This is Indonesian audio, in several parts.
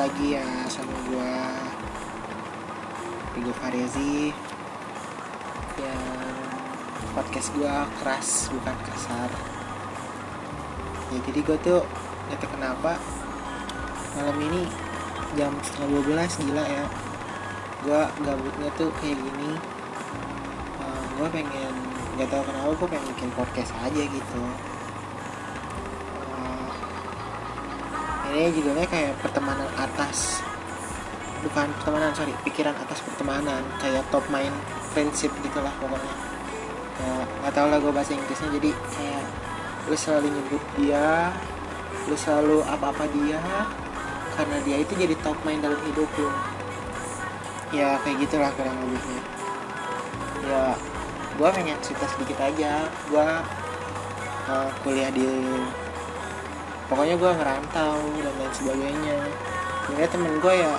lagi ya sama gua Rigo Farezi. Yang podcast gua keras bukan kasar. Ya jadi gua tuh tau kenapa malam ini jam setengah 12 gila ya. Gua gabutnya tuh kayak gini. Uh, gua pengen gak tau kenapa gua pengen bikin podcast aja gitu ini judulnya kayak pertemanan atas. Bukan pertemanan sorry pikiran atas pertemanan. Kayak top main friendship gitulah pokoknya. Ya nggak tau lah gue bahasa Inggrisnya. Jadi kayak lu selalu nyebut dia lu selalu apa-apa dia karena dia itu jadi top main dalam hidup lu. Ya kayak gitulah kurang lebihnya. Ya gue pengen cerita sedikit aja. Gue uh, kuliah di pokoknya gue ngerantau dan lain sebagainya. Sebenarnya temen gue ya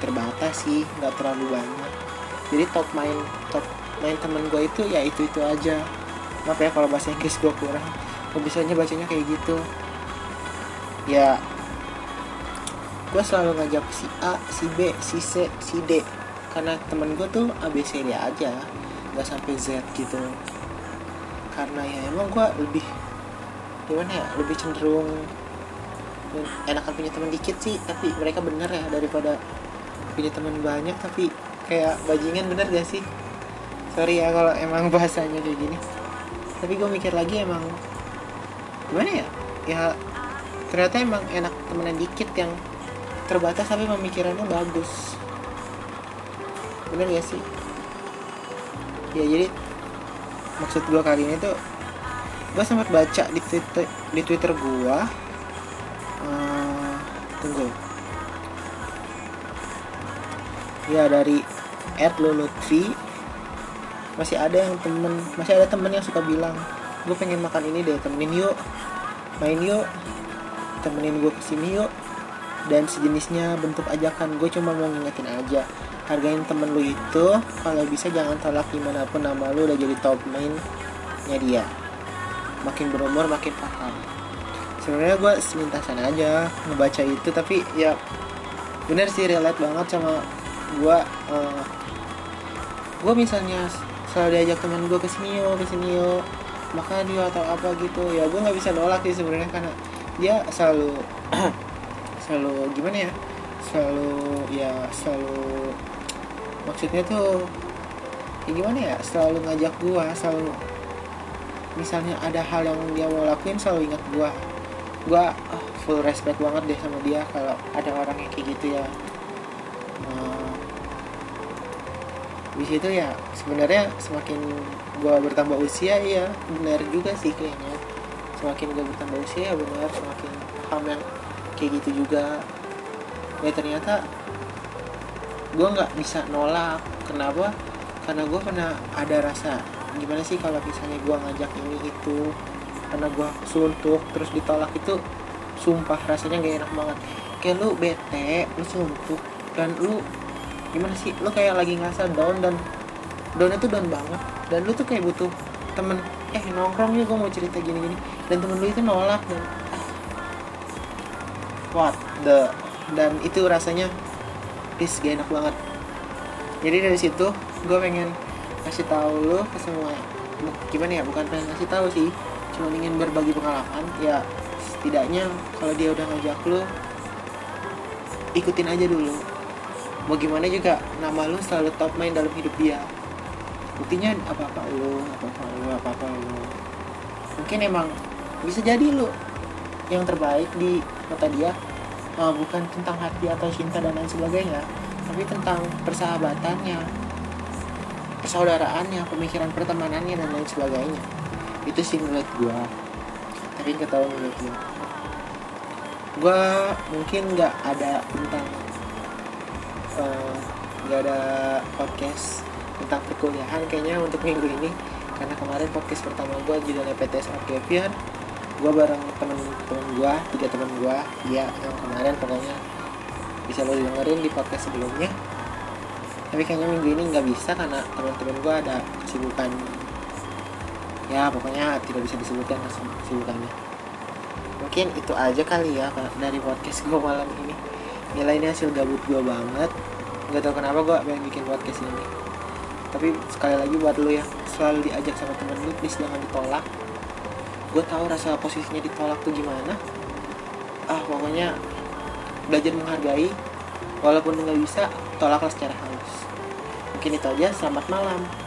terbatas sih nggak terlalu banyak. Jadi top main top main temen gue itu ya itu itu aja. Maaf ya kalau bahasa Inggris gue kurang. Gue bacanya kayak gitu. Ya gue selalu ngajak si A si B si C si D. Karena temen gue tuh A B C D aja. Nggak sampai Z gitu. Karena ya emang gue lebih gimana ya lebih cenderung enakan punya teman dikit sih tapi mereka bener ya daripada punya teman banyak tapi kayak bajingan bener gak sih? Sorry ya kalau emang bahasanya kayak gini. Tapi gue mikir lagi emang gimana ya? Ya ternyata emang enak temenan dikit yang terbatas tapi pemikirannya bagus. Bener gak sih? Ya jadi maksud gue kali ini tuh gue sempat baca di twitter di twitter gue uh, tunggu. Ya dari Ed Lutfi masih ada yang temen masih ada temen yang suka bilang gue pengen makan ini deh temenin yuk main yuk temenin gue ke sini yuk. Dan sejenisnya bentuk ajakan gue cuma mau ngingetin aja hargain temen lu itu kalau bisa jangan tolak di mana pun nama lu udah jadi top mainnya dia makin berumur makin paham. Sebenarnya gue selintasan aja ngebaca itu tapi ya bener sih relate banget sama gue uh, gue misalnya selalu diajak teman gue ke sini yo ke sini yo makan yuk atau apa gitu ya gue nggak bisa nolak sih sebenarnya karena dia selalu selalu gimana ya selalu ya selalu maksudnya tuh ya gimana ya selalu ngajak gue selalu misalnya ada hal yang dia mau lakuin selalu ingat gue gue oh, full respect banget deh sama dia kalau ada orang yang kayak gitu ya. Nah, di situ ya sebenarnya semakin gue bertambah usia ya benar juga sih kayaknya. Semakin gue bertambah usia ya benar semakin paham yang kayak gitu juga. Ya ternyata gue nggak bisa nolak. Kenapa? Karena gue pernah ada rasa gimana sih kalau misalnya gue ngajak ini itu karena gue suntuk terus ditolak itu sumpah rasanya gak enak banget. Kayak lu bete lu suntuk dan lu gimana sih? Lu kayak lagi ngerasa down dan down itu down banget. Dan lu tuh kayak butuh temen eh nongkrong nih gue mau cerita gini gini dan temen lu itu nolak dan what the? Dan itu rasanya please gak enak banget. Jadi dari situ gue pengen kasih tahu lu ke semua gimana ya bukan pengen kasih tahu sih. Cuma ingin berbagi pengalaman. Ya setidaknya kalau dia udah ngajak lu ikutin aja dulu. Mau gimana juga nama lu selalu top main dalam hidup dia. Buktinya apa apa lu apa apa lu apa apa lu. Mungkin emang bisa jadi lu yang terbaik di mata dia. Uh, bukan tentang hati atau cinta dan lain sebagainya tapi tentang persahabatannya persaudaraannya pemikiran pertemanannya dan lain sebagainya. Itu sih menurut gue tapi nggak tahu menurut lo gue mungkin nggak ada tentang nggak uh, ada podcast tentang perkuliahan kayaknya untuk minggu ini. Karena kemarin podcast pertama gue judulnya PTS Arkevian gue bareng temen-temen gue tiga temen gue dia yang kemarin pokoknya bisa lo dengerin di podcast sebelumnya tapi kayaknya minggu ini nggak bisa karena teman-teman gue ada kesibukan. Ya pokoknya tidak bisa disebutkan kesibukannya. Mungkin itu aja kali ya dari podcast gue malam ini. Nilai ini hasil gabut gue banget. Nggak tahu kenapa gue pengen bikin podcast ini. Tapi sekali lagi buat lu yang selalu diajak sama temen lu please jangan ditolak. Gue tahu rasa posisinya ditolak tuh gimana. Ah pokoknya belajar menghargai walaupun nggak bisa tolaklah secara halus. Mungkin itu aja. Selamat malam